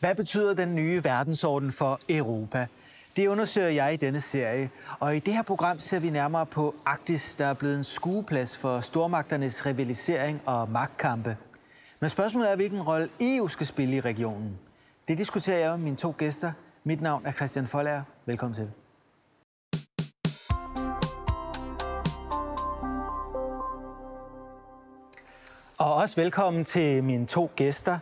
Hvad betyder den nye verdensorden for Europa? Det undersøger jeg i denne serie, og i det her program ser vi nærmere på Arktis, der er blevet en skueplads for stormagternes rivalisering og magtkampe. Men spørgsmålet er, hvilken rolle EU skal spille i regionen. Det diskuterer jeg med mine to gæster. Mit navn er Christian Folager. Velkommen til. Og også velkommen til mine to gæster.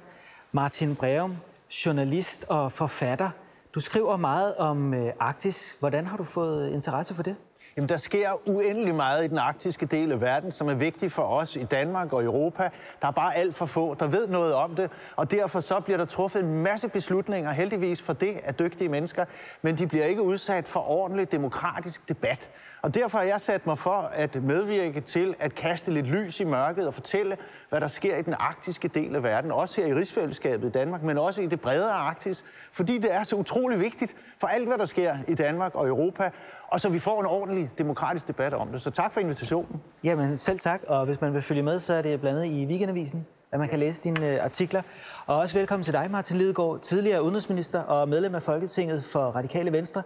Martin Breum, journalist og forfatter. Du skriver meget om øh, Arktis. Hvordan har du fået interesse for det? Jamen, der sker uendelig meget i den arktiske del af verden, som er vigtig for os i Danmark og Europa. Der er bare alt for få, der ved noget om det, og derfor så bliver der truffet en masse beslutninger, heldigvis for det af dygtige mennesker, men de bliver ikke udsat for ordentlig demokratisk debat. Og derfor har jeg sat mig for at medvirke til at kaste lidt lys i mørket og fortælle, hvad der sker i den arktiske del af verden, også her i rigsfællesskabet i Danmark, men også i det bredere Arktis, fordi det er så utrolig vigtigt for alt, hvad der sker i Danmark og Europa, og så vi får en ordentlig demokratisk debat om det. Så tak for invitationen. Jamen selv tak, og hvis man vil følge med, så er det blandt andet i Weekendavisen, at man kan læse dine øh, artikler. Og også velkommen til dig, Martin Lidegaard, tidligere udenrigsminister og medlem af Folketinget for Radikale Venstre.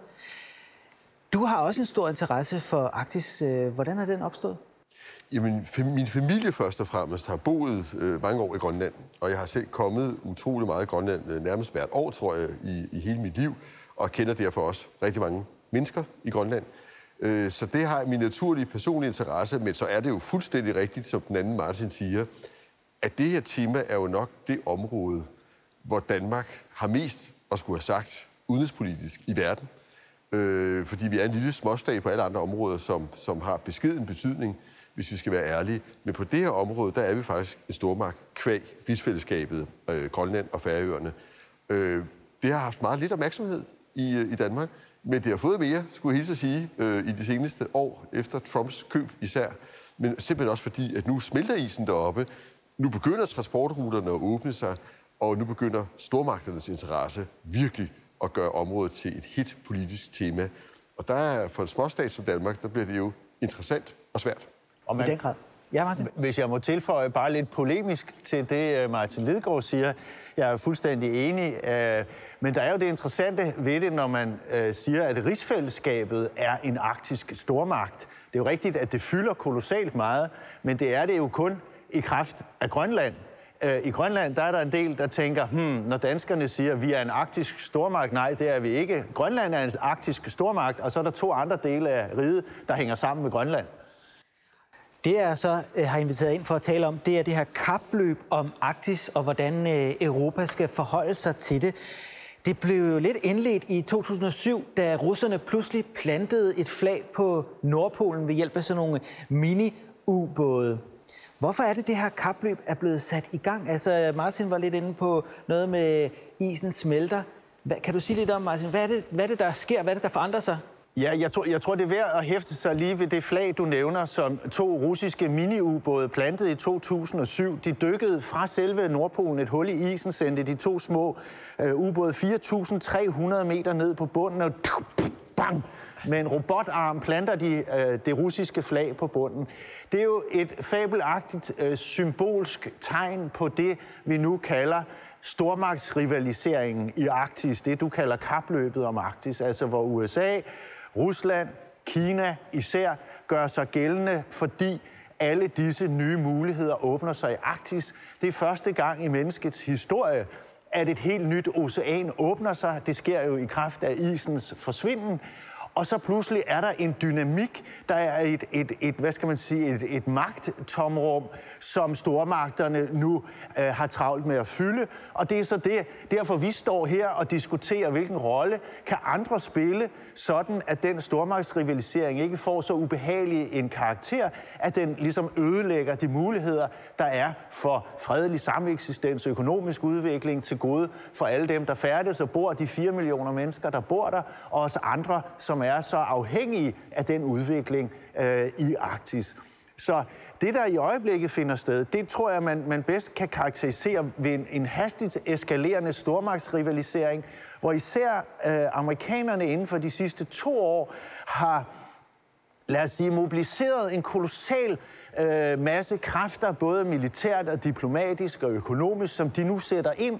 Du har også en stor interesse for Arktis. Øh, hvordan er den opstået? Jamen, min familie først og fremmest har boet øh, mange år i Grønland, og jeg har selv kommet utrolig meget i Grønland, øh, nærmest hvert år, tror jeg, i, i hele mit liv, og kender derfor også rigtig mange mennesker i Grønland. Øh, så det har min naturlige personlige interesse, men så er det jo fuldstændig rigtigt, som den anden Martin siger, at det her tema er jo nok det område, hvor Danmark har mest at skulle have sagt udenrigspolitisk i verden. Øh, fordi vi er en lille småstat på alle andre områder, som, som har beskeden betydning, hvis vi skal være ærlige. Men på det her område, der er vi faktisk en stormagt kvæg rigsfællesskabet, øh, Grønland og Færøerne. Øh, det har haft meget lidt opmærksomhed i, øh, i Danmark. Men det har fået mere, skulle jeg hilse at sige, øh, i de seneste år, efter Trumps køb især. Men simpelthen også fordi, at nu smelter isen deroppe. Nu begynder transportruterne at åbne sig, og nu begynder stormagternes interesse virkelig at gøre området til et hit politisk tema. Og der er for en småstat som Danmark, der bliver det jo interessant og svært. Og man, I den grad. Ja, Martin. Hvis jeg må tilføje bare lidt polemisk til det, øh, Martin Lidgaard siger. Jeg er fuldstændig enig. Øh, men der er jo det interessante ved det, når man øh, siger, at rigsfællesskabet er en arktisk stormagt. Det er jo rigtigt, at det fylder kolossalt meget, men det er det jo kun i kraft af Grønland. Øh, I Grønland der er der en del, der tænker, hmm, når danskerne siger, at vi er en arktisk stormagt, nej, det er vi ikke. Grønland er en arktisk stormagt, og så er der to andre dele af riget, der hænger sammen med Grønland. Det jeg så øh, har inviteret ind for at tale om, det er det her kapløb om Arktis og hvordan øh, Europa skal forholde sig til det. Det blev jo lidt indledt i 2007, da russerne pludselig plantede et flag på Nordpolen ved hjælp af sådan nogle mini-ubåde. Hvorfor er det, det her kapløb er blevet sat i gang? Altså, Martin var lidt inde på noget med isen smelter. Hvad, kan du sige lidt om, Martin, hvad er, det, hvad er det, der sker? Hvad er det, der forandrer sig? Ja, jeg tror, jeg tror, det er værd at hæfte sig lige ved det flag, du nævner, som to russiske mini-ubåde plantede i 2007. De dykkede fra selve Nordpolen et hul i isen, sendte de to små øh, ubåde 4.300 meter ned på bunden, og bang, med en robotarm planter de øh, det russiske flag på bunden. Det er jo et fabelagtigt øh, symbolsk tegn på det, vi nu kalder stormagtsrivaliseringen i Arktis, det du kalder kapløbet om Arktis, altså hvor USA Rusland, Kina især gør sig gældende, fordi alle disse nye muligheder åbner sig i Arktis. Det er første gang i menneskets historie, at et helt nyt ocean åbner sig. Det sker jo i kraft af isens forsvinden og så pludselig er der en dynamik, der er et, et, et hvad skal man sige, et, et magttomrum, som stormagterne nu øh, har travlt med at fylde. Og det er så det, derfor vi står her og diskuterer, hvilken rolle kan andre spille, sådan at den stormagtsrivalisering ikke får så ubehagelig en karakter, at den ligesom ødelægger de muligheder, der er for fredelig sameksistens og økonomisk udvikling til gode for alle dem, der færdes og bor, de 4 millioner mennesker, der bor der, og os andre, som er så afhængige af den udvikling øh, i Arktis. Så det, der i øjeblikket finder sted, det tror jeg, man, man bedst kan karakterisere ved en, en hastigt eskalerende stormagtsrivalisering, hvor især øh, amerikanerne inden for de sidste to år har, lad os sige, mobiliseret en kolossal øh, masse kræfter, både militært og diplomatisk og økonomisk, som de nu sætter ind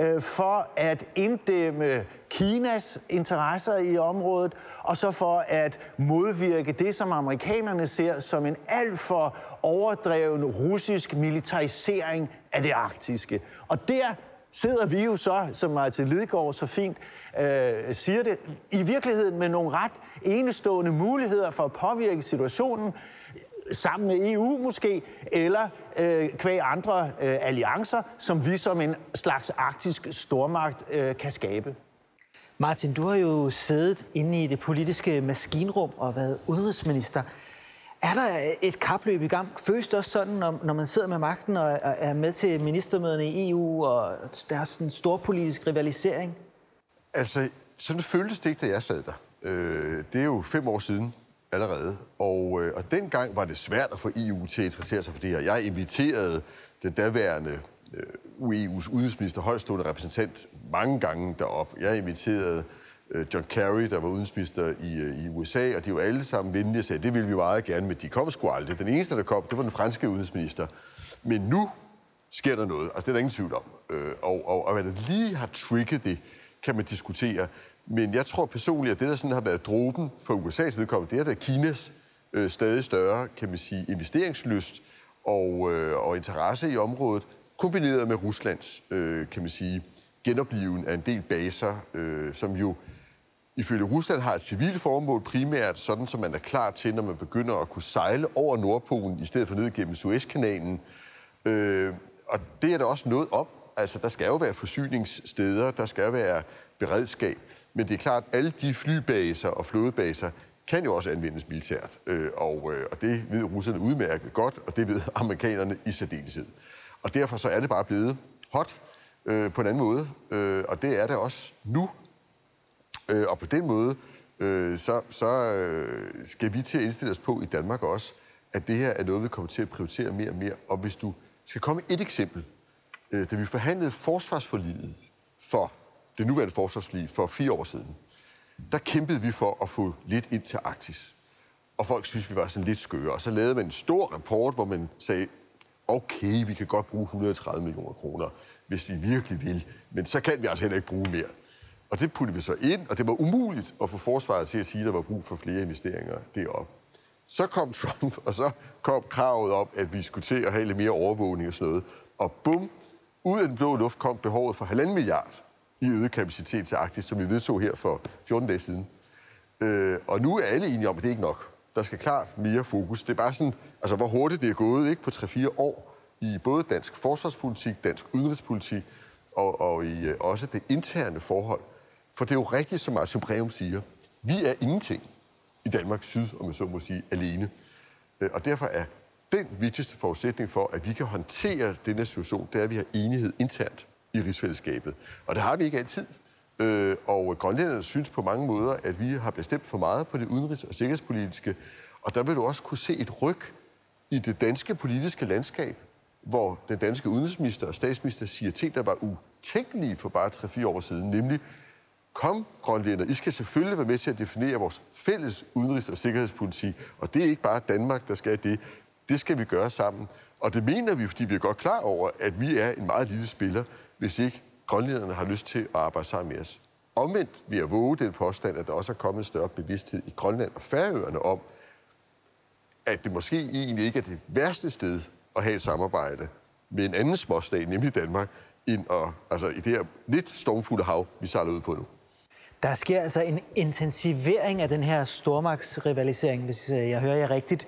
øh, for at inddæmme Kinas interesser i området, og så for at modvirke det, som amerikanerne ser som en alt for overdreven russisk militarisering af det arktiske. Og der sidder vi jo så, som Martin Lidegaard så fint øh, siger det, i virkeligheden med nogle ret enestående muligheder for at påvirke situationen, sammen med EU måske, eller øh, kvæg andre øh, alliancer, som vi som en slags arktisk stormagt øh, kan skabe. Martin, du har jo siddet inde i det politiske maskinrum og været udenrigsminister. Er der et kapløb i gang? Føles det også sådan, når, når man sidder med magten og er med til ministermøderne i EU, og der er sådan en stor politisk rivalisering? Altså, sådan føltes det ikke, da jeg sad der. Øh, det er jo fem år siden allerede, og, øh, og dengang var det svært at få EU til at interessere sig for det her. Jeg inviterede den daværende øh, EU's udenrigsminister, højstående repræsentant, mange gange derop. Jeg inviterede øh, John Kerry, der var udenrigsminister i, øh, i USA, og de var alle sammen venlige og sagde, det ville vi meget gerne, men de kom sgu aldrig. Den eneste, der kom, det var den franske udenrigsminister. Men nu sker der noget, altså det er der ingen tvivl om. Øh, og, og, og hvad der lige har trigget det, kan man diskutere. Men jeg tror personligt, at det, der sådan har været dråben for USA's vedkommende, det er, at Kinas øh, stadig større, kan man sige, investeringslyst og, øh, og interesse i området, kombineret med Ruslands, øh, kan man sige, genopliven af en del baser, øh, som jo ifølge Rusland har et civilt formål primært, sådan som man er klar til, når man begynder at kunne sejle over Nordpolen, i stedet for ned gennem Suezkanalen. Øh, og det er der også noget om. Altså, der skal jo være forsyningssteder, der skal være beredskab. Men det er klart, at alle de flybaser og flådebaser kan jo også anvendes militært. Øh, og, øh, og det ved russerne udmærket godt, og det ved amerikanerne i særdeleshed. Og derfor så er det bare blevet hot øh, på en anden måde, øh, og det er det også nu. Øh, og på den måde, øh, så, så øh, skal vi til at indstille os på i Danmark også, at det her er noget, vi kommer til at prioritere mere og mere. Og hvis du skal komme et eksempel, øh, da vi forhandlede forsvarsforliget for det nuværende forsvarsforlig for fire år siden, der kæmpede vi for at få lidt ind til Arktis. Og folk synes, vi var sådan lidt skøre. Og så lavede man en stor rapport, hvor man sagde, okay, vi kan godt bruge 130 millioner kroner, hvis vi virkelig vil, men så kan vi altså heller ikke bruge mere. Og det puttede vi så ind, og det var umuligt at få forsvaret til at sige, at der var brug for flere investeringer derop. Så kom Trump, og så kom kravet op, at vi skulle til at have lidt mere overvågning og sådan noget. Og bum, ud af den blå luft kom behovet for halvanden milliard i øget kapacitet til Arktis, som vi vedtog her for 14 dage siden. Øh, og nu er alle enige om, at det ikke nok. Der skal klart mere fokus. Det er bare sådan, altså hvor hurtigt det er gået, ikke på 3-4 år i både dansk forsvarspolitik, dansk udenrigspolitik og, og i øh, også det interne forhold. For det er jo rigtigt, som Martin Breum siger. Vi er ingenting i Danmark syd, om jeg så må sige, alene. Øh, og derfor er den vigtigste forudsætning for, at vi kan håndtere denne situation, det er, at vi har enighed internt i rigsfællesskabet. Og det har vi ikke altid. Øh, og grønlænderne synes på mange måder, at vi har bestemt for meget på det udenrigs- og sikkerhedspolitiske. Og der vil du også kunne se et ryg i det danske politiske landskab, hvor den danske udenrigsminister og statsminister siger ting, der var utænkelige for bare 3-4 år siden, nemlig kom, grønlænder, I skal selvfølgelig være med til at definere vores fælles udenrigs- og sikkerhedspolitik, og det er ikke bare Danmark, der skal det. Det skal vi gøre sammen. Og det mener vi, fordi vi er godt klar over, at vi er en meget lille spiller, hvis ikke grønlænderne har lyst til at arbejde sammen med os. Omvendt vil jeg våge den påstand, at der også er kommet en større bevidsthed i Grønland og Færøerne om, at det måske egentlig ikke er det værste sted at have et samarbejde med en anden småstat, nemlig Danmark, ind og, altså i det her lidt stormfulde hav, vi sejler ud på nu. Der sker altså en intensivering af den her stormagtsrivalisering, hvis øh, jeg hører jer rigtigt.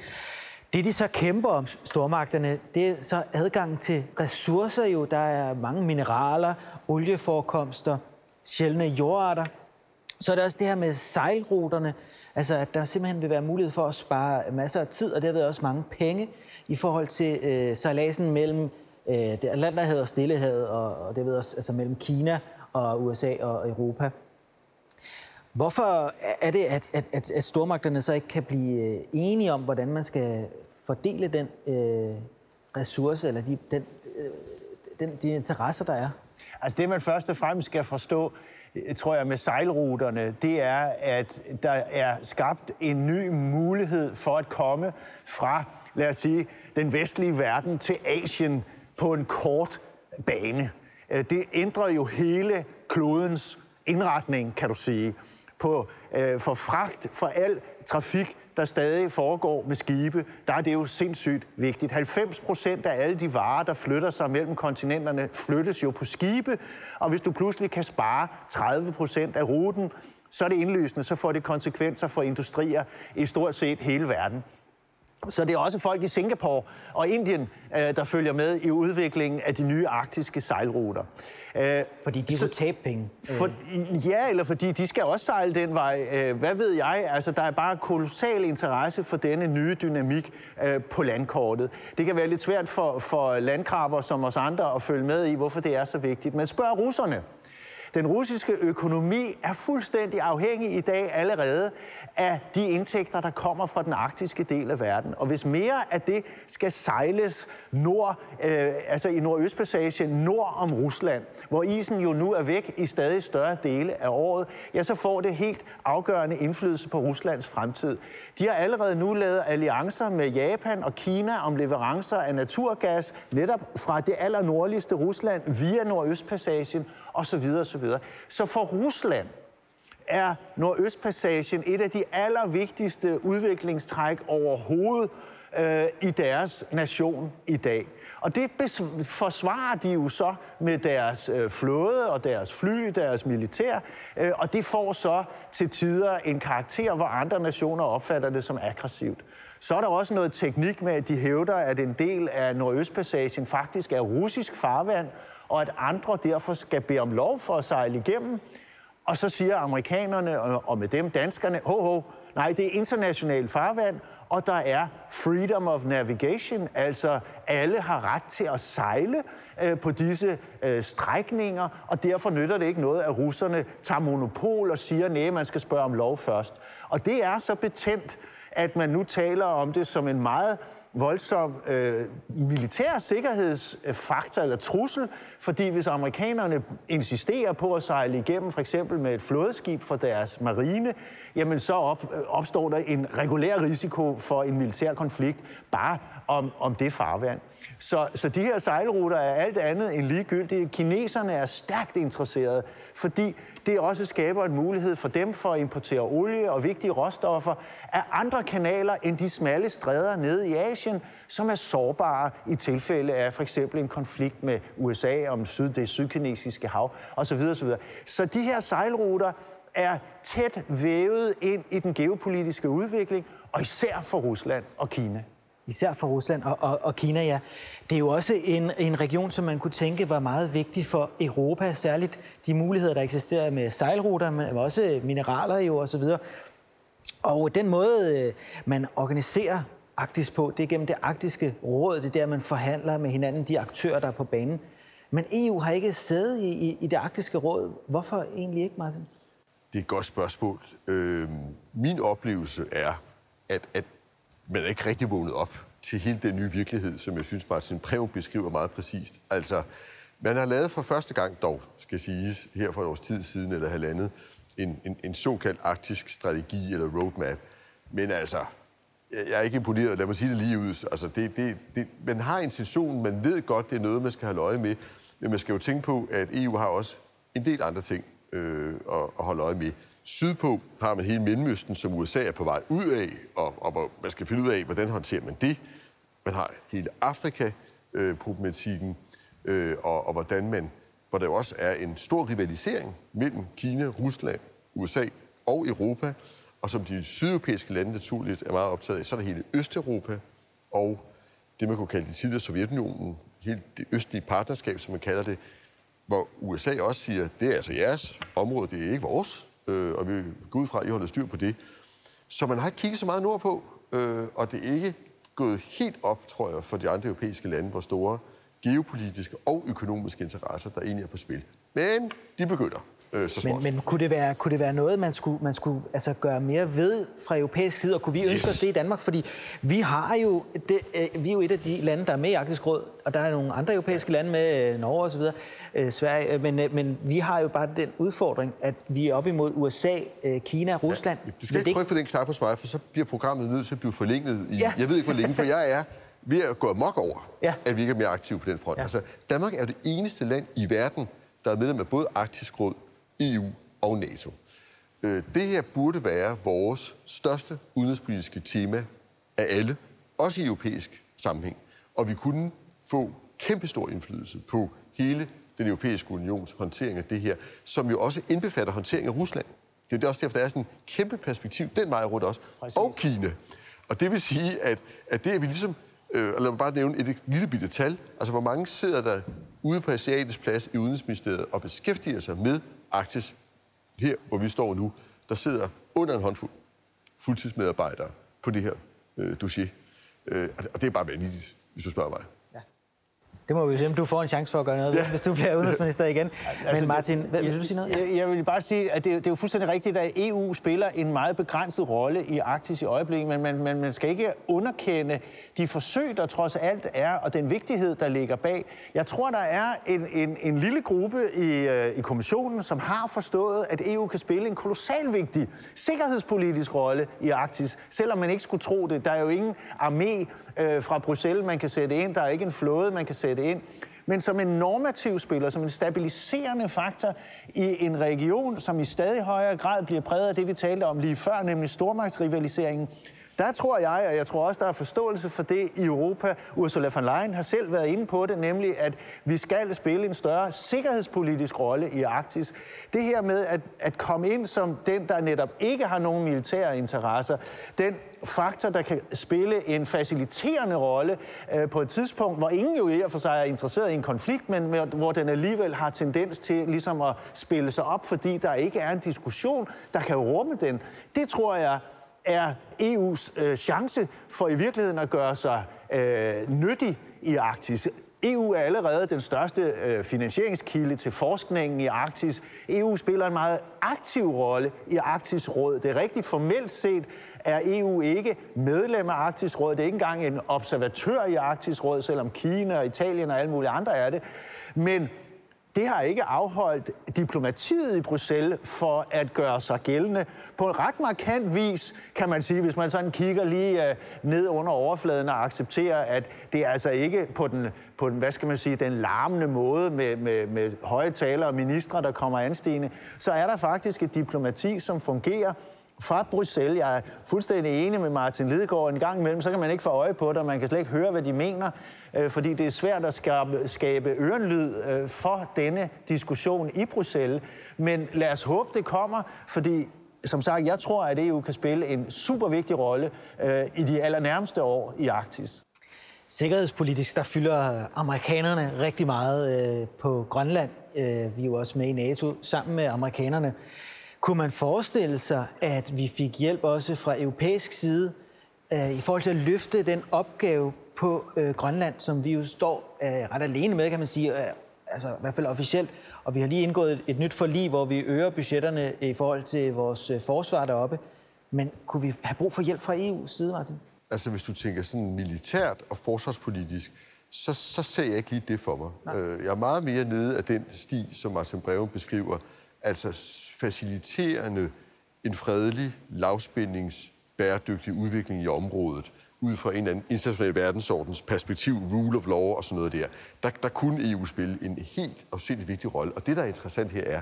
Det, de så kæmper om, stormagterne, det er så adgang til ressourcer jo. Der er mange mineraler, olieforekomster, sjældne jordarter. Så er der også det her med sejlruterne. Altså, at der simpelthen vil være mulighed for at spare masser af tid, og derved også mange penge i forhold til øh, sejladsen mellem øh, det Atlanterhavet og Stillehavet, og, og det ved også altså mellem Kina og USA og Europa. Hvorfor er det, at, at, at, at stormagterne så ikke kan blive øh, enige om, hvordan man skal fordele den øh, ressource, eller de, den, øh, den, de interesser, der er? Altså det, man først og fremmest skal forstå, øh, tror jeg, med sejlruterne, det er, at der er skabt en ny mulighed for at komme fra, lad os sige, den vestlige verden til Asien på en kort bane. Øh, det ændrer jo hele klodens indretning, kan du sige, på, øh, for fragt, for al trafik, der stadig foregår med skibe, der er det jo sindssygt vigtigt. 90 procent af alle de varer, der flytter sig mellem kontinenterne, flyttes jo på skibe, og hvis du pludselig kan spare 30 procent af ruten, så er det indlysende, så får det konsekvenser for industrier i stort set hele verden. Så det er også folk i Singapore og Indien, øh, der følger med i udviklingen af de nye arktiske sejlruter. Øh, fordi de vil tabe penge? For, ja, eller fordi de skal også sejle den vej. Øh, hvad ved jeg? Altså, der er bare kolossal interesse for denne nye dynamik på landkortet. Det kan være lidt svært for, for landkrabber som os andre at følge med i, hvorfor det er så vigtigt. Men spørg russerne. Den russiske økonomi er fuldstændig afhængig i dag allerede af de indtægter, der kommer fra den arktiske del af verden. Og hvis mere af det skal sejles nord, øh, altså i Nordøstpassagen, nord om Rusland, hvor isen jo nu er væk i stadig større dele af året, ja, så får det helt afgørende indflydelse på Ruslands fremtid. De har allerede nu lavet alliancer med Japan og Kina om leverancer af naturgas netop fra det allernordligste Rusland via Nordøstpassagen osv. osv. Så for Rusland er Nordøstpassagen et af de allervigtigste udviklingstræk overhovedet øh, i deres nation i dag. Og det forsvarer de jo så med deres øh, flåde og deres fly, deres militær, øh, og det får så til tider en karakter, hvor andre nationer opfatter det som aggressivt. Så er der også noget teknik med, at de hævder, at en del af Nordøstpassagen faktisk er russisk farvand, og at andre derfor skal bede om lov for at sejle igennem. Og så siger amerikanerne, og med dem danskerne, ho, ho, nej, det er international farvand, og der er freedom of navigation, altså alle har ret til at sejle øh, på disse øh, strækninger, og derfor nytter det ikke noget, at russerne tager monopol og siger, nej, man skal spørge om lov først. Og det er så betændt, at man nu taler om det som en meget voldsom øh, militær sikkerhedsfaktor eller trussel, fordi hvis amerikanerne insisterer på at sejle igennem for eksempel med et flådeskib fra deres marine, jamen så op, øh, opstår der en regulær risiko for en militær konflikt. Bare om, om det farvand. Så, så de her sejlruter er alt andet end ligegyldige. Kineserne er stærkt interesserede, fordi det også skaber en mulighed for dem for at importere olie og vigtige råstoffer af andre kanaler end de smalle stræder nede i Asien, som er sårbare i tilfælde af for eksempel en konflikt med USA om syd, det sydkinesiske hav osv. osv. Så de her sejlruter er tæt vævet ind i den geopolitiske udvikling, og især for Rusland og Kina. Især for Rusland og, og, og Kina, ja. Det er jo også en, en region, som man kunne tænke var meget vigtig for Europa, særligt de muligheder, der eksisterer med sejlruter, men også mineraler jo osv. Og den måde, øh, man organiserer Arktis på, det er gennem det arktiske råd. Det er der, man forhandler med hinanden, de aktører, der er på banen. Men EU har ikke sædet i, i, i det arktiske råd. Hvorfor egentlig ikke, Martin? Det er et godt spørgsmål. Øh, min oplevelse er, at, at man er ikke rigtig vågnet op til hele den nye virkelighed, som jeg synes, Martin Prem beskriver meget præcist. Altså, man har lavet for første gang dog, skal siges, her for et års tid siden eller halvandet, en, en, en såkaldt arktisk strategi eller roadmap. Men altså, jeg er ikke imponeret, lad mig sige det lige ud. Altså, det, det, det, man har intentionen, man ved godt, det er noget, man skal have øje med, men man skal jo tænke på, at EU har også en del andre ting øh, at, at holde øje med. Sydpå har man hele Mellemøsten, som USA er på vej ud af, og, og man skal finde ud af, hvordan håndterer man det. Man har hele Afrika-problematikken, øh, og, og hvordan man, hvor der jo også er en stor rivalisering mellem Kina, Rusland, USA og Europa, og som de sydeuropæiske lande naturligt er meget optaget af, så er der hele Østeuropa og det, man kunne kalde det tidligere Sovjetunionen, hele det østlige partnerskab, som man kalder det, hvor USA også siger, det er altså jeres område, det er ikke vores øh, og vi går ud fra, at I holder styr på det. Så man har ikke kigget så meget nordpå, øh, og det er ikke gået helt op, tror jeg, for de andre europæiske lande, hvor store geopolitiske og økonomiske interesser, der egentlig er på spil. Men de begynder øh, så Men, men kunne, det være, kunne det være noget, man skulle, man skulle altså gøre mere ved fra europæisk side, og kunne vi ønske yes. os det i Danmark? Fordi vi har jo, det, øh, vi er jo et af de lande, der er med i Arktisk Råd, og der er nogle andre europæiske lande med, øh, Norge osv., øh, Sverige, øh, men, øh, men vi har jo bare den udfordring, at vi er op imod USA, øh, Kina, Rusland. Ja, du skal ikke trykke på den knap hos mig, for så bliver programmet nødt til at blive forlænget i, ja. jeg ved ikke hvor længe, for jeg er ved at gå amok over, Ja. at vi ikke er mere aktive på den front. Ja. Altså, Danmark er det eneste land i verden, der er medlem af både Arktisk Råd, EU og NATO. Øh, Det her burde være vores største udenrigspolitiske tema af alle, også i europæisk sammenhæng. Og vi kunne få kæmpestor indflydelse på hele den europæiske unions håndtering af det her, som jo også indbefatter håndtering af Rusland. Det er også derfor, der er sådan en kæmpe perspektiv den vej rundt også. Præcis. Og Kina. Og det vil sige, at, at det, at vi ligesom... Øh, lad mig bare nævne et lille bitte tal. Altså, hvor mange sidder der ude på Asiatisk Plads i Udenrigsministeriet og beskæftiger sig med Arktis her, hvor vi står nu, der sidder under en håndfuld fuldtidsmedarbejdere på det her øh, dossier. Øh, og det- er bare vanvittigt, hvis du spørger mig. Det må vi jo se, om du får en chance for at gøre noget, ja. Hvis du bliver udenrigsminister igen. Altså, Men Martin, hvad, vil du sige noget? Ja. Jeg, jeg vil bare sige, at det, det er jo fuldstændig rigtigt, at EU spiller en meget begrænset rolle i Arktis i øjeblikket, men man, man, man skal ikke underkende de forsøg, der trods alt er, og den vigtighed, der ligger bag. Jeg tror, der er en, en, en lille gruppe i, øh, i kommissionen, som har forstået, at EU kan spille en kolossal vigtig sikkerhedspolitisk rolle i Arktis, selvom man ikke skulle tro det. Der er jo ingen armé øh, fra Bruxelles, man kan sætte ind. Der er ikke en flåde, man kan sætte ind. Men som en normativ spiller, som en stabiliserende faktor i en region, som i stadig højere grad bliver præget af det, vi talte om lige før, nemlig stormagtsrivaliseringen. Der tror jeg, og jeg tror også, der er forståelse for det i Europa. Ursula von Leyen har selv været inde på det, nemlig at vi skal spille en større sikkerhedspolitisk rolle i Arktis. Det her med at, at komme ind som den, der netop ikke har nogen militære interesser, den faktor, der kan spille en faciliterende rolle øh, på et tidspunkt, hvor ingen jo i og for sig er interesseret i en konflikt, men med, hvor den alligevel har tendens til ligesom at spille sig op, fordi der ikke er en diskussion, der kan rumme den. Det tror jeg er EU's øh, chance for i virkeligheden at gøre sig øh, nyttig i Arktis. EU er allerede den største øh, finansieringskilde til forskningen i Arktis. EU spiller en meget aktiv rolle i Arktis Råd. Det er rigtigt formelt set er EU ikke medlem af Arktisk Råd. Det er ikke engang en observatør i Arktisk Råd, selvom Kina og Italien og alle mulige andre er det. Men det har ikke afholdt diplomatiet i Bruxelles for at gøre sig gældende. På en ret markant vis, kan man sige, hvis man sådan kigger lige øh, ned under overfladen og accepterer, at det er altså ikke på den, på den hvad skal man sige, den larmende måde med, med, med høje taler og ministre, der kommer anstigende, så er der faktisk et diplomati, som fungerer fra Bruxelles. Jeg er fuldstændig enig med Martin Lidegaard. En gang imellem, så kan man ikke få øje på det, og man kan slet ikke høre, hvad de mener, øh, fordi det er svært at skabe, skabe ørenlyd øh, for denne diskussion i Bruxelles. Men lad os håbe, det kommer, fordi som sagt, jeg tror, at EU kan spille en super vigtig rolle øh, i de allernærmeste år i Arktis. Sikkerhedspolitisk, der fylder amerikanerne rigtig meget øh, på Grønland. Øh, vi er jo også med i NATO sammen med amerikanerne. Kunne man forestille sig, at vi fik hjælp også fra europæisk side øh, i forhold til at løfte den opgave på øh, Grønland, som vi jo står øh, ret alene med, kan man sige, øh, altså i hvert fald officielt. Og vi har lige indgået et, et nyt forlig, hvor vi øger budgetterne i forhold til vores øh, forsvar deroppe. Men kunne vi have brug for hjælp fra EU's side, Martin? Altså, hvis du tænker sådan militært og forsvarspolitisk, så, så ser jeg ikke lige det for mig. Øh, Jeg er meget mere nede af den sti, som Martin Breven beskriver, altså faciliterende en fredelig, lavspændings, bæredygtig udvikling i området, ud fra en eller anden international verdensordens perspektiv, rule of law og sådan noget der. Der, der kunne EU spille en helt afsindig vigtig rolle. Og det, der er interessant her, er,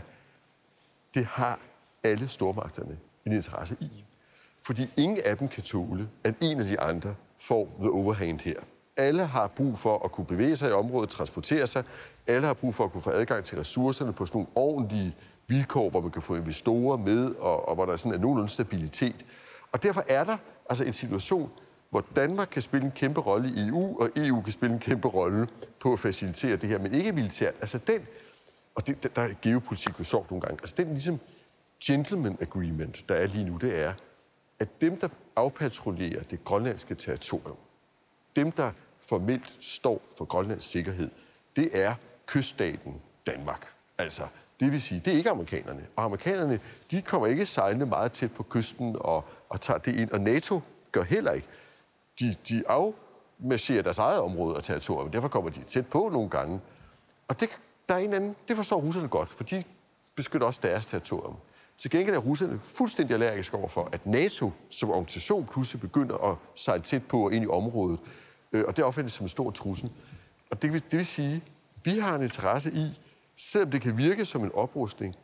det har alle stormagterne en interesse i. Fordi ingen af dem kan tåle, at en af de andre får the overhand her. Alle har brug for at kunne bevæge sig i området, transportere sig. Alle har brug for at kunne få adgang til ressourcerne på sådan nogle ordentlige vilkår, hvor man kan få investorer med, og, og hvor der sådan er nogenlunde stabilitet. Og derfor er der altså en situation, hvor Danmark kan spille en kæmpe rolle i EU, og EU kan spille en kæmpe rolle på at facilitere det her, men ikke militært. Altså den, og det, der er geopolitik jo sjovt nogle gange, altså den ligesom gentleman agreement, der er lige nu, det er, at dem, der afpatruljerer det grønlandske territorium, dem, der formelt står for Grønlands sikkerhed, det er kyststaten Danmark. Altså, det vil sige, det er ikke amerikanerne. Og amerikanerne, de kommer ikke sejlende meget tæt på kysten og, og tager det ind. Og NATO gør heller ikke. De, de afmarcherer deres eget område og territorium. Derfor kommer de tæt på nogle gange. Og det, der er en anden, det forstår russerne godt, for de beskytter også deres territorium. Til gengæld er russerne fuldstændig allergiske over for, at NATO som organisation pludselig begynder at sejle tæt på og ind i området. Øh, og det opfattes som en stor trussel. Og det vil, det vil sige, at vi har en interesse i, selvom det kan virke som en oprustning,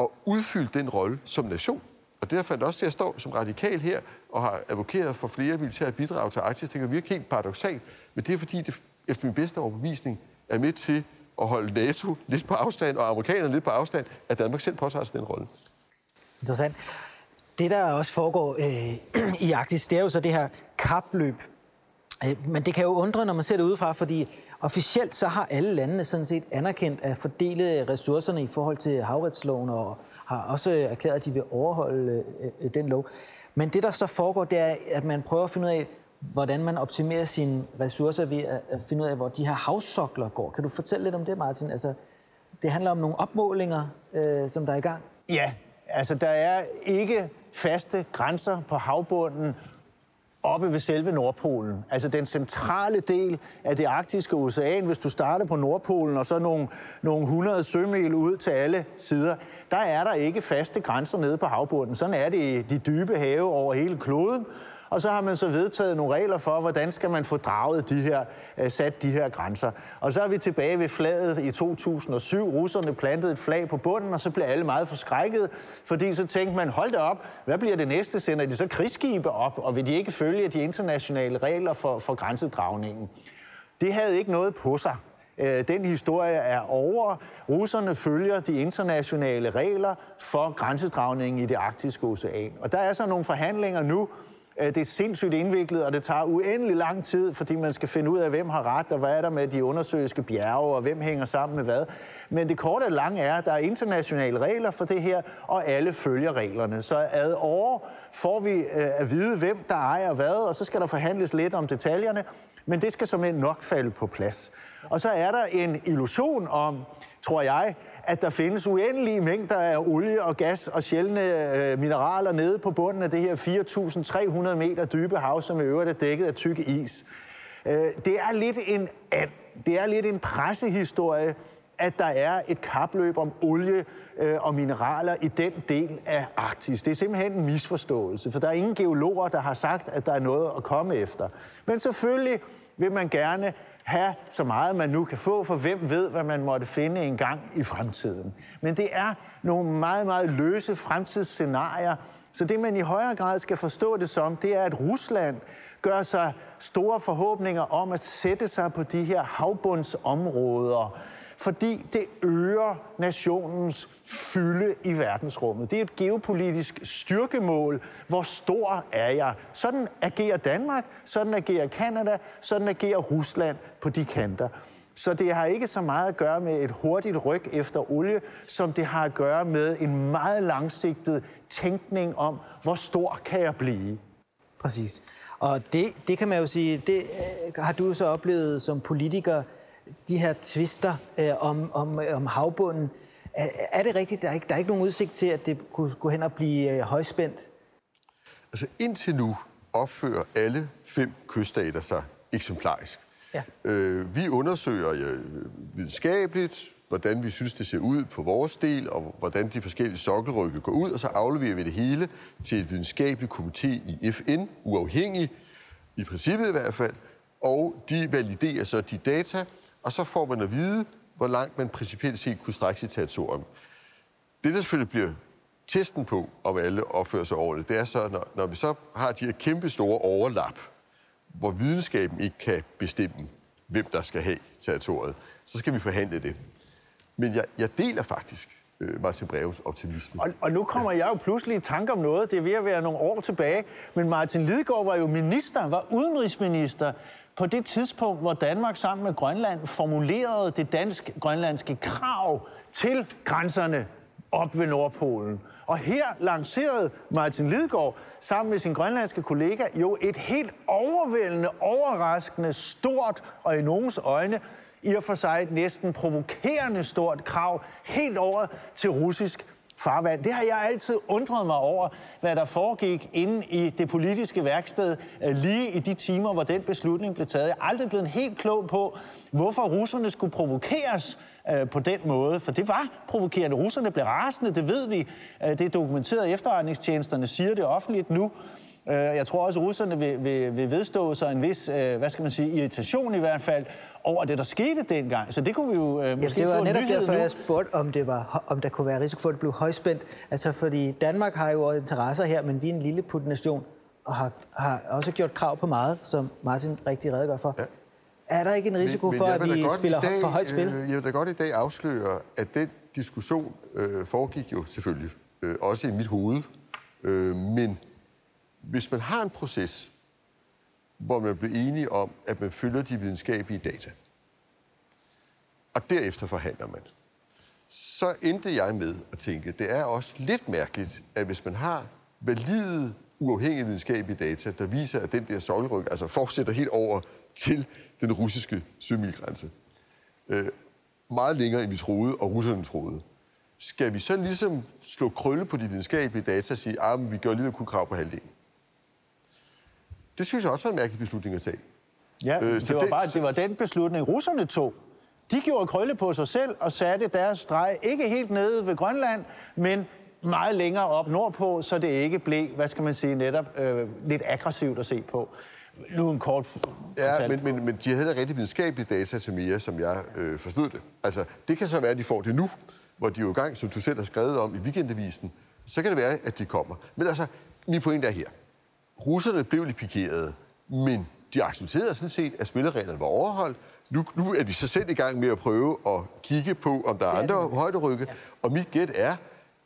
at udfylde den rolle som nation. Og derfor er det også til at stå som radikal her og har advokeret for flere militære bidrag til Arktis. Det kan virke helt paradoxalt, men det er fordi, det efter min bedste overbevisning er med til at holde NATO lidt på afstand og amerikanerne lidt på afstand, at Danmark selv påtager sig den rolle. Interessant. Det, der også foregår øh, i Arktis, det er jo så det her kapløb. Øh, men det kan jo undre, når man ser det udefra, fordi officielt så har alle landene sådan set anerkendt at fordele ressourcerne i forhold til havretsloven og har også erklæret, at de vil overholde øh, øh den lov. Men det, der så foregår, det er, at man prøver at finde ud af, hvordan man optimerer sine ressourcer ved at finde ud af, hvor de her havsokler går. Kan du fortælle lidt om det, Martin? Altså, det handler om nogle opmålinger, øh, som der er i gang. Ja, altså der er ikke faste grænser på havbunden oppe ved selve Nordpolen. Altså den centrale del af det arktiske ocean, hvis du starter på Nordpolen og så nogle, nogle 100 sømil ud til alle sider, der er der ikke faste grænser nede på havbunden. Sådan er det i de dybe have over hele kloden. Og så har man så vedtaget nogle regler for, hvordan skal man få draget de her, øh, sat de her grænser. Og så er vi tilbage ved flaget i 2007. Russerne plantede et flag på bunden, og så blev alle meget forskrækket, fordi så tænkte man, hold da op, hvad bliver det næste? Sender de så krigsskibe op, og vil de ikke følge de internationale regler for, for grænsedragningen? Det havde ikke noget på sig. Øh, den historie er over. Russerne følger de internationale regler for grænsedragningen i det arktiske ocean. Og der er så nogle forhandlinger nu, Øh, det er sindssygt indviklet, og det tager uendelig lang tid, fordi man skal finde ud af, hvem har ret, og hvad er der med de undersøgelske bjerge, og hvem hænger sammen med hvad. Men det korte og lange er, at der er internationale regler for det her, og alle følger reglerne. Så ad år får vi øh, at vide, hvem der ejer hvad, og så skal der forhandles lidt om detaljerne, men det skal som nok falde på plads. Og så er der en illusion om, tror jeg, at der findes uendelige mængder af olie og gas og sjældne øh, mineraler nede på bunden af det her 4.300 meter dybe hav, som i øvrigt er dækket af tyk is. Øh, det er lidt en det er lidt en pressehistorie, at der er et kapløb om olie øh, og mineraler i den del af Arktis. Det er simpelthen en misforståelse, for der er ingen geologer, der har sagt, at der er noget at komme efter. Men selvfølgelig vil man gerne have så meget, man nu kan få, for hvem ved, hvad man måtte finde en gang i fremtiden. Men det er nogle meget, meget løse fremtidsscenarier, så det, man i højere grad skal forstå det som, det er, at Rusland gør sig store forhåbninger om at sætte sig på de her havbundsområder, fordi det øger nationens fylde i verdensrummet. Det er et geopolitisk styrkemål. Hvor stor er jeg? Sådan agerer Danmark, sådan agerer Kanada, sådan agerer Rusland på de kanter. Så det har ikke så meget at gøre med et hurtigt ryg efter olie, som det har at gøre med en meget langsigtet tænkning om, hvor stor kan jeg blive? Præcis. Og det, det kan man jo sige, det øh, har du så oplevet som politiker, de her tvister øh, om, om, om havbunden. Er, er det rigtigt? Der er, ikke, der er ikke nogen udsigt til, at det kunne gå hen og blive øh, højspændt? Altså indtil nu opfører alle fem kyststater sig eksemplarisk. Ja. Øh, vi undersøger ja, videnskabeligt, hvordan vi synes, det ser ud på vores del, og hvordan de forskellige sokkelrykke går ud, og så afleverer vi det hele til et videnskabeligt komité i FN, uafhængig, i princippet i hvert fald, og de validerer så de data, og så får man at vide, hvor langt man principielt set kunne strække sit territorium. Det, der selvfølgelig bliver testen på, om alle opfører sig ordentligt, det er så, når, når vi så har de her kæmpe store overlap, hvor videnskaben ikke kan bestemme, hvem der skal have territoriet, så skal vi forhandle det. Men jeg, jeg deler faktisk øh, Martin Breves optimisme. Og, og nu kommer ja. jeg jo pludselig i tanke om noget, det er ved at være nogle år tilbage, men Martin Lidegaard var jo minister, var udenrigsminister på det tidspunkt, hvor Danmark sammen med Grønland formulerede det dansk-grønlandske krav til grænserne op ved Nordpolen. Og her lancerede Martin Lidegaard sammen med sin grønlandske kollega jo et helt overvældende, overraskende, stort og i nogens øjne i og for sig et næsten provokerende stort krav helt over til russisk farvand. Det har jeg altid undret mig over, hvad der foregik inde i det politiske værksted øh, lige i de timer, hvor den beslutning blev taget. Jeg er aldrig blevet helt klog på, hvorfor russerne skulle provokeres øh, på den måde, for det var provokerende. Russerne blev rasende, det ved vi. Øh, det er dokumenteret, efterretningstjenesterne siger det offentligt nu. Øh, jeg tror også, at russerne vil, vil, vil vedstå sig en vis, øh, hvad skal man sige, irritation i hvert fald, over det, der skete dengang. Så det kunne vi jo øh, måske ja, det var få netop derfor, nu. jeg spurgte, om, det var, om der kunne være risiko for, at det blev højspændt. Altså, fordi Danmark har jo interesser her, men vi er en lille nation og har, har også gjort krav på meget, som Martin rigtig redegør for. Ja. Er der ikke en risiko men, men for, at vi spiller dag, for højt spil? Øh, jeg vil da godt i dag afsløre, at den diskussion øh, foregik jo selvfølgelig øh, også i mit hoved. Øh, men hvis man har en proces, hvor man bliver enige om, at man følger de videnskabelige data, og derefter forhandler man, så endte jeg med at tænke, det er også lidt mærkeligt, at hvis man har valide, uafhængige videnskabelige data, der viser, at den der sokkelryg altså fortsætter helt over til den russiske sømilgrænse, øh, meget længere end vi troede, og russerne troede, skal vi så ligesom slå krølle på de videnskabelige data og sige, at ah, vi gør lige kun krav på halvdelen? Det synes jeg også var en mærkelig beslutning at tage. Ja, øh, det, var det, bare, det var den beslutning, russerne tog. De gjorde krølle på sig selv og satte deres streg ikke helt nede ved Grønland, men meget længere op nordpå, så det ikke blev, hvad skal man sige, netop øh, lidt aggressivt at se på. Nu en kort Ja, men, men, men de havde rigtig videnskabelige data til mere, som jeg øh, forstod det. Altså, det kan så være, at de får det nu, hvor de er jo i gang, som du selv har skrevet om i weekendavisen. Så kan det være, at de kommer. Men altså, min pointe er her. Russerne blev lidt pikeret, men de accepterede sådan set, at spillereglerne var overholdt. Nu, nu er de så selv i gang med at prøve at kigge på, om der er andre højderykke. Ja. Og mit gæt er,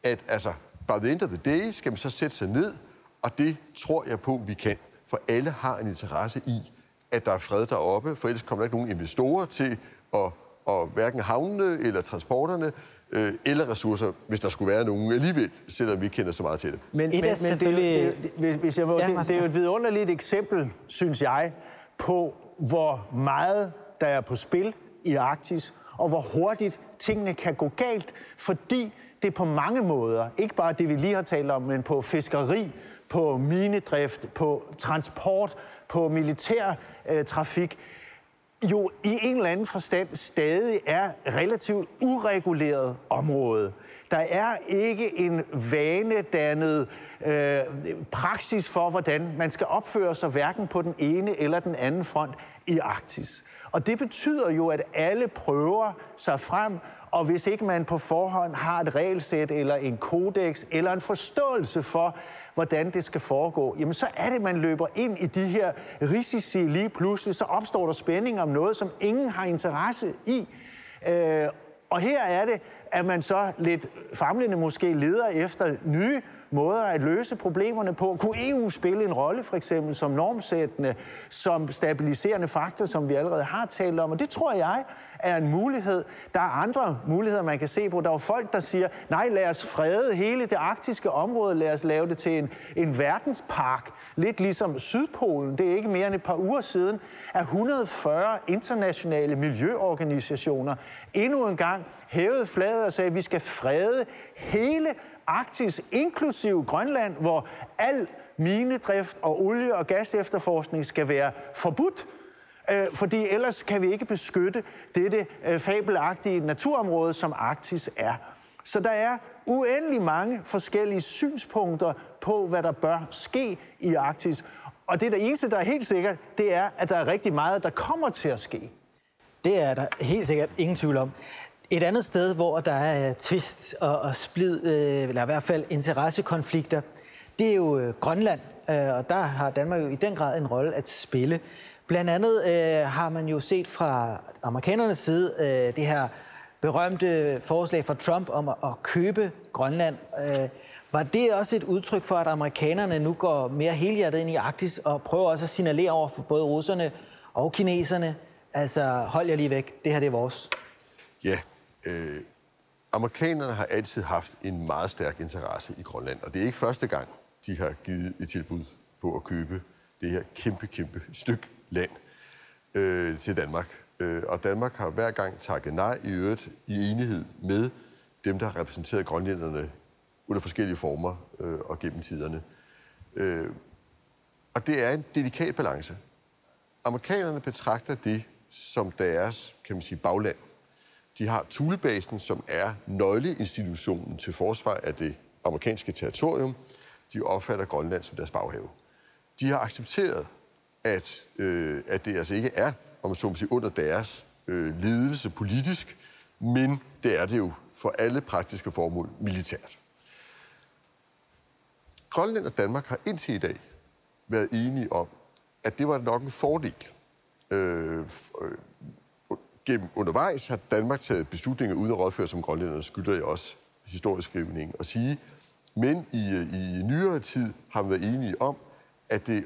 at altså, by the end of the day skal man så sætte sig ned, og det tror jeg på, vi kan. For alle har en interesse i, at der er fred deroppe, for ellers kommer der ikke nogen investorer til at, at hverken havnene eller transporterne øh, eller ressourcer, hvis der skulle være nogen alligevel, selvom vi ikke kender så meget til det. Men, men, men selvfølgelig... det, det, det, hvis jeg må, ja, det, det er jo et vidunderligt eksempel, synes jeg, på hvor meget der er på spil i Arktis, og hvor hurtigt tingene kan gå galt, fordi det på mange måder, ikke bare det vi lige har talt om, men på fiskeri, på minedrift, på transport, på militær øh, trafik, jo i en eller anden forstand stadig er relativt ureguleret område. Der er ikke en vanedannet øh, praksis for, hvordan man skal opføre sig hverken på den ene eller den anden front i Arktis. Og det betyder jo, at alle prøver sig frem, og hvis ikke man på forhånd har et regelsæt eller en kodex eller en forståelse for, hvordan det skal foregå, jamen så er det, man løber ind i de her risici lige pludselig, så opstår der spænding om noget, som ingen har interesse i. Øh, og her er det, at man så lidt famlende måske leder efter nye måder at løse problemerne på. Kunne EU spille en rolle for eksempel som normsættende, som stabiliserende faktor, som vi allerede har talt om? Og det tror jeg er en mulighed. Der er andre muligheder, man kan se på. Der er folk, der siger, nej, lad os frede hele det arktiske område, lad os lave det til en, en verdenspark, lidt ligesom Sydpolen. Det er ikke mere end et par uger siden, at 140 internationale miljøorganisationer endnu en gang hævede flaget og sagde, at vi skal frede hele Arktis, inklusiv Grønland, hvor al minedrift og olie- og gasefterforskning skal være forbudt. Øh, fordi ellers kan vi ikke beskytte dette øh, fabelagtige naturområde, som Arktis er. Så der er uendelig mange forskellige synspunkter på, hvad der bør ske i Arktis. Og det, der eneste, der er helt sikkert, det er, at der er rigtig meget, der kommer til at ske. Det er der helt sikkert ingen tvivl om. Et andet sted, hvor der er øh, tvist og, og splid, øh, eller i hvert fald interessekonflikter, det er jo øh, Grønland. Øh, og der har Danmark jo i den grad en rolle at spille. Blandt andet øh, har man jo set fra amerikanernes side øh, det her berømte forslag fra Trump om at, at købe Grønland. Øh, var det også et udtryk for, at amerikanerne nu går mere helhjertet ind i Arktis og prøver også at signalere over for både russerne og kineserne, altså hold jer lige væk, det her det er vores? Ja, øh, amerikanerne har altid haft en meget stærk interesse i Grønland, og det er ikke første gang, de har givet et tilbud på at købe det her kæmpe, kæmpe stykke land øh, til Danmark. Øh, og Danmark har hver gang takket nej i øvrigt i enighed med dem, der har repræsenteret grønlænderne under forskellige former øh, og gennem tiderne. Øh, og det er en delikat balance. Amerikanerne betragter det som deres, kan man sige, bagland. De har Thulebasen, som er nøgleinstitutionen til forsvar af det amerikanske territorium. De opfatter Grønland som deres baghave. de har accepteret, at, øh, at det altså ikke er, om man så må sige, under deres øh, ledelse politisk, men det er det jo for alle praktiske formål militært. Grønland og Danmark har indtil i dag været enige om, at det var nok en fordel. Øh, øh gennem undervejs har Danmark taget beslutninger uden at rådføre som grønlænderne, skylder jeg også historisk skrivning og sige. Men i, øh, i nyere tid har man været enige om, at det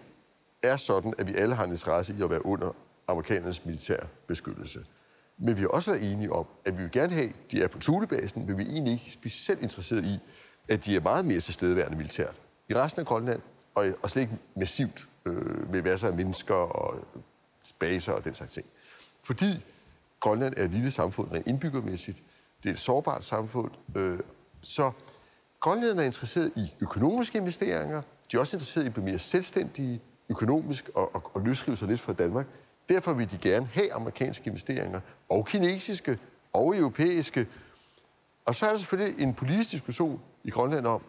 er sådan, at vi alle har en interesse i at være under amerikanernes militær beskyttelse. Men vi har også været enige om, at vi vil gerne have, at de er på Thulebasen, men vi er egentlig ikke specielt interesseret i, at de er meget mere tilstedeværende militært i resten af Grønland, og, og slet ikke massivt øh, med masser af mennesker og baser og den slags ting. Fordi Grønland er et lille samfund rent indbyggermæssigt, det er et sårbart samfund, øh, så Grønland er interesseret i økonomiske investeringer, de er også interesseret i at blive mere selvstændige økonomisk og, og, og løsrive sig lidt fra Danmark. Derfor vil de gerne have amerikanske investeringer, og kinesiske, og europæiske. Og så er der selvfølgelig en politisk diskussion i Grønland om,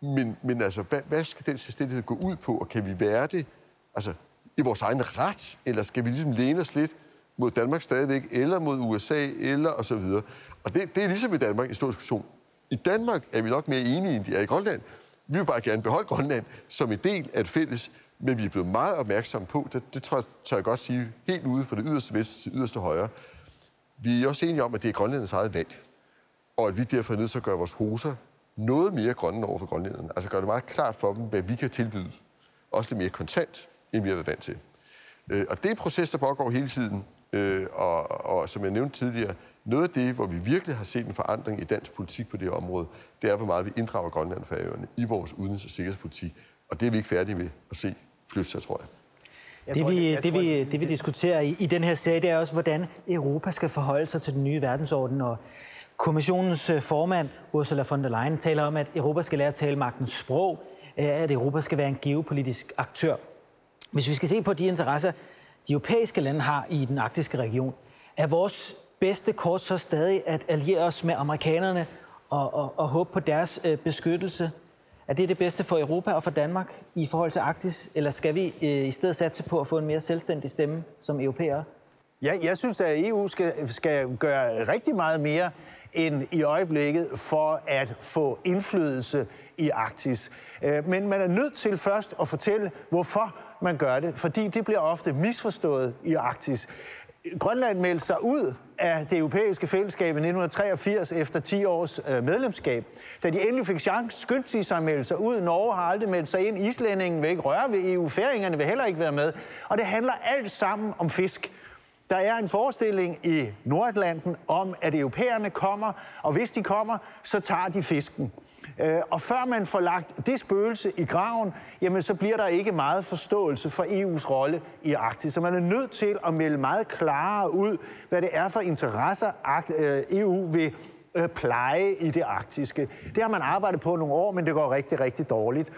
men, men altså, hvad, hvad skal den selvstændighed gå ud på, og kan vi være det altså, i vores egen ret, eller skal vi ligesom læne os lidt mod Danmark stadigvæk, eller mod USA, eller og så videre. Og det, det er ligesom i Danmark en stor diskussion. I Danmark er vi nok mere enige, end de er i Grønland. Vi vil bare gerne beholde Grønland som en del af et fælles, men vi er blevet meget opmærksomme på, det, det tror jeg, tør jeg godt sige, helt ude fra det yderste venstre til yderste højre. Vi er også enige om, at det er Grønlands eget valg, og at vi derfor er nødt til at gøre vores hoser noget mere grønne over for grønlænderne. Altså gøre det meget klart for dem, hvad vi kan tilbyde. Også lidt mere kontant, end vi har været vant til. Øh, og det er en proces, der pågår hele tiden. Øh, og, og som jeg nævnte tidligere, noget af det, hvor vi virkelig har set en forandring i dansk politik på det her område, det er, hvor meget vi inddrager Grønland og Færøerne i vores udenrigs- og sikkerhedspolitik. Og det er vi ikke færdige med at se flytte sig, tror jeg. jeg det, vi, det, vi, det, vi diskuterer i, i den her serie, det er også, hvordan Europa skal forholde sig til den nye verdensorden. Og kommissionens øh, formand, Ursula von der Leyen, taler om, at Europa skal lære at tale magtens sprog, øh, at Europa skal være en geopolitisk aktør. Hvis vi skal se på de interesser, de europæiske lande har i den arktiske region, er vores bedste kort så stadig at alliere os med amerikanerne og, og, og håbe på deres øh, beskyttelse? Er det det bedste for Europa og for Danmark i forhold til Arktis, eller skal vi øh, i stedet satse på at få en mere selvstændig stemme som europæere? Ja, jeg synes, at EU skal, skal gøre rigtig meget mere end i øjeblikket for at få indflydelse i Arktis. Øh, men man er nødt til først at fortælle, hvorfor man gør det, fordi det bliver ofte misforstået i Arktis. Grønland meldte sig ud af det europæiske fællesskab i 1983 efter 10 års øh, medlemskab. Da de endelig fik chance, skyndte de sig at melde sig ud. Norge har aldrig meldt sig ind. Islændingen vil ikke røre ved EU. Færingerne vil heller ikke være med. Og det handler alt sammen om fisk. Der er en forestilling i Nordatlanten om, at europæerne kommer, og hvis de kommer, så tager de fisken. Øh, og før man får lagt det spøgelse i graven, jamen så bliver der ikke meget forståelse for EU's rolle i Arktis. Så man er nødt til at melde meget klarere ud, hvad det er for interesser øh, EU vil øh, pleje i det arktiske. Det har man arbejdet på nogle år, men det går rigtig, rigtig dårligt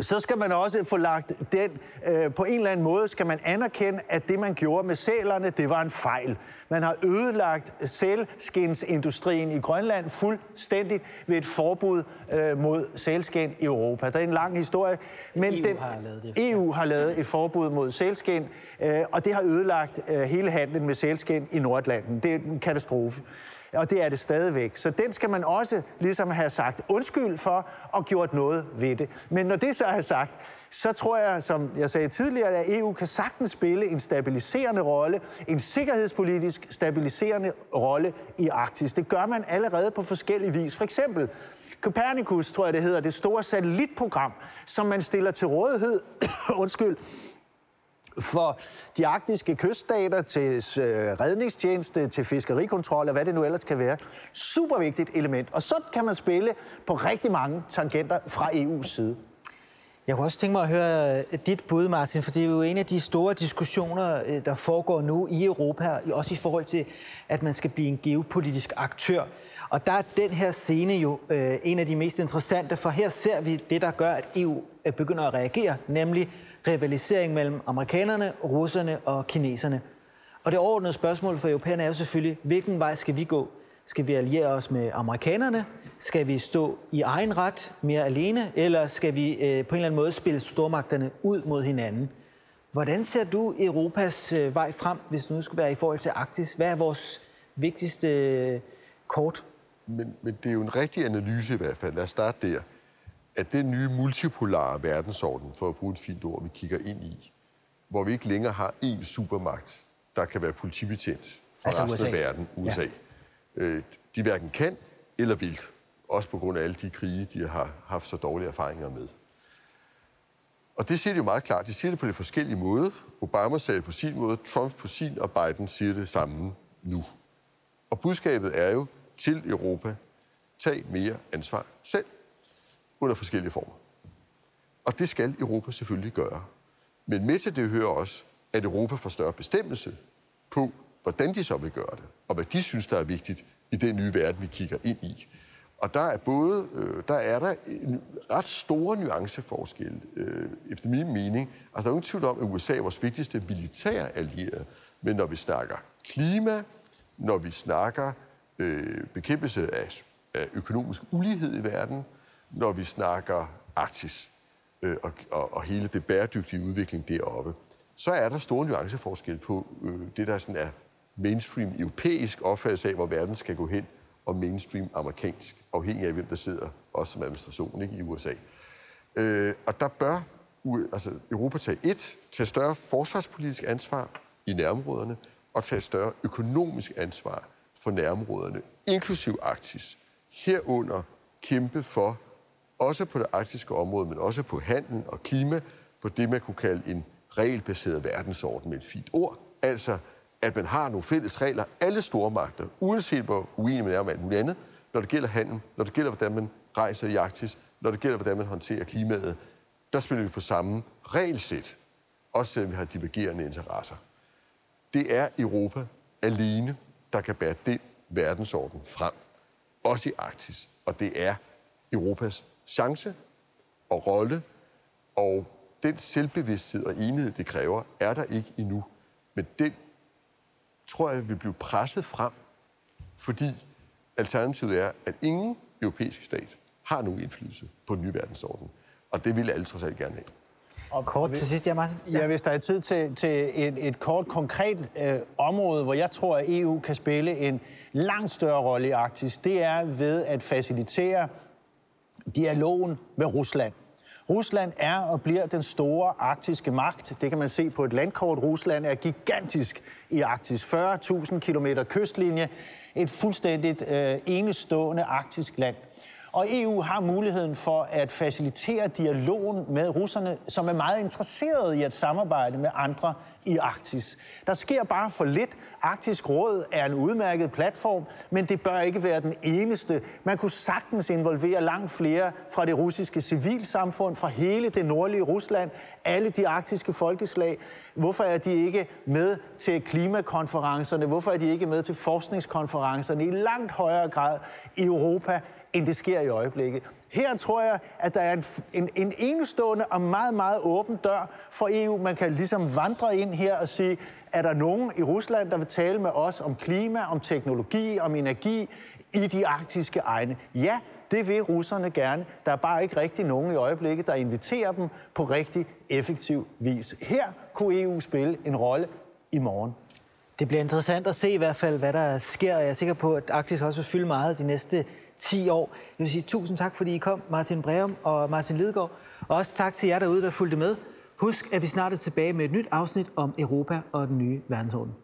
så skal man også få lagt den, øh, på en eller anden måde skal man anerkende, at det man gjorde med sælerne, det var en fejl. Man har ødelagt sælskinsindustrien i Grønland fuldstændigt ved et forbud øh, mod sælskin i Europa. Der er en lang historie, men EU, den, har, lavet det. EU har lavet et forbud mod sælskin, øh, og det har ødelagt øh, hele handlen med sælskin i Nordlanden. Det er en katastrofe og det er det stadigvæk. Så den skal man også ligesom have sagt undskyld for og gjort noget ved det. Men når det så er sagt, så tror jeg, som jeg sagde tidligere, at EU kan sagtens spille en stabiliserende rolle, en sikkerhedspolitisk stabiliserende rolle i Arktis. Det gør man allerede på forskellige vis. For eksempel Copernicus, tror jeg det hedder, det store satellitprogram, som man stiller til rådighed, undskyld, for de arktiske kyststater, til øh, redningstjeneste, til fiskerikontrol og hvad det nu ellers kan være. Super vigtigt element. Og så kan man spille på rigtig mange tangenter fra EU's side. Jeg kunne også tænke mig at høre øh, dit bud, Martin, for det er jo en af de store diskussioner, øh, der foregår nu i Europa, også i forhold til, at man skal blive en geopolitisk aktør. Og der er den her scene jo øh, en af de mest interessante, for her ser vi det, der gør, at EU begynder at reagere, nemlig rivalisering mellem amerikanerne, russerne og kineserne. Og det overordnede spørgsmål for europæerne er jo selvfølgelig, hvilken vej skal vi gå? Skal vi alliere os med amerikanerne, Skal vi stå i egen ret mere alene, eller skal vi øh, på en eller anden måde spille stormagterne ud mod hinanden? Hvordan ser du Europas øh, vej frem, hvis nu skulle være i forhold til Arktis? Hvad er vores vigtigste øh, kort? Men, men det er jo en rigtig analyse i hvert fald. Lad os starte der. At den nye multipolare verdensorden, for at bruge et fint ord, vi kigger ind i, hvor vi ikke længere har én supermagt, der kan være politibetjent for altså resten USA. af verden, USA. Ja. Øh, de hverken kan eller vil. Også på grund af alle de krige, de har haft så dårlige erfaringer med. Og det siger de jo meget klart. De siger det på lidt forskellige måder. Obama sagde det på sin måde, Trump på sin, og Biden siger det samme nu. Og budskabet er jo til Europa, tag mere ansvar selv under forskellige former. Og det skal Europa selvfølgelig gøre. Men med til det hører også, at Europa får større bestemmelse på, hvordan de så vil gøre det, og hvad de synes, der er vigtigt i den nye verden, vi kigger ind i. Og der er både, øh, der er der en ret store nuanceforskel, øh, efter min mening. Altså, der er ingen tvivl om, at USA er vores vigtigste militære allierede. Men når vi snakker klima, når vi snakker øh, bekæmpelse af, af økonomisk ulighed i verden, når vi snakker Arktis øh, og, og, og hele det bæredygtige udvikling deroppe, så er der store nuanceforskelle på øh, det, der sådan er mainstream europæisk opfattelse af, hvor verden skal gå hen, og mainstream amerikansk, afhængig af, hvem der sidder, også som administration ikke, i USA. Øh, og der bør altså, Europa tage et, tage større forsvarspolitisk ansvar i nærområderne, og tage større økonomisk ansvar for nærområderne, inklusiv Arktis. Herunder kæmpe for, også på det arktiske område, men også på handel og klima, for det, man kunne kalde en regelbaseret verdensorden med et fint ord. Altså, at man har nogle fælles regler, alle store magter, uanset hvor uenig man er om alt muligt andet, når det gælder handel, når det gælder, hvordan man rejser i Arktis, når det gælder, hvordan man håndterer klimaet, der spiller vi på samme regelsæt, også selvom vi har divergerende interesser. Det er Europa alene, der kan bære den verdensorden frem, også i Arktis. Og det er Europas chance og rolle, og den selvbevidsthed og enhed, det kræver, er der ikke endnu. Men den tror jeg vil blive presset frem, fordi alternativet er, at ingen europæisk stat har nogen indflydelse på den nye verdensorden. Og det vil alle trods alt gerne have. Og kort til sidst, ja, Martin. Ja. ja, hvis der er tid til, til et, et kort, konkret øh, område, hvor jeg tror, at EU kan spille en langt større rolle i Arktis, det er ved at facilitere dialogen med Rusland. Rusland er og bliver den store arktiske magt. Det kan man se på et landkort. Rusland er gigantisk i Arktis. 40.000 km kystlinje. Et fuldstændigt øh, enestående arktisk land. Og EU har muligheden for at facilitere dialogen med russerne, som er meget interesserede i at samarbejde med andre i Arktis. Der sker bare for lidt. Arktisk Råd er en udmærket platform, men det bør ikke være den eneste. Man kunne sagtens involvere langt flere fra det russiske civilsamfund, fra hele det nordlige Rusland, alle de arktiske folkeslag. Hvorfor er de ikke med til klimakonferencerne? Hvorfor er de ikke med til forskningskonferencerne i langt højere grad i Europa? End det sker i øjeblikket. Her tror jeg, at der er en, en, en enestående og meget, meget åben dør for EU. Man kan ligesom vandre ind her og sige, er der nogen i Rusland, der vil tale med os om klima, om teknologi, om energi i de arktiske egne? Ja, det vil russerne gerne. Der er bare ikke rigtig nogen i øjeblikket, der inviterer dem på rigtig effektiv vis. Her kunne EU spille en rolle i morgen. Det bliver interessant at se i hvert fald, hvad der sker. Jeg er sikker på, at Arktis også vil fylde meget de næste 10 år. Jeg vil sige tusind tak, fordi I kom, Martin Breum og Martin Lidegaard. Og også tak til jer derude, der fulgte med. Husk, at vi snart er tilbage med et nyt afsnit om Europa og den nye verdensorden.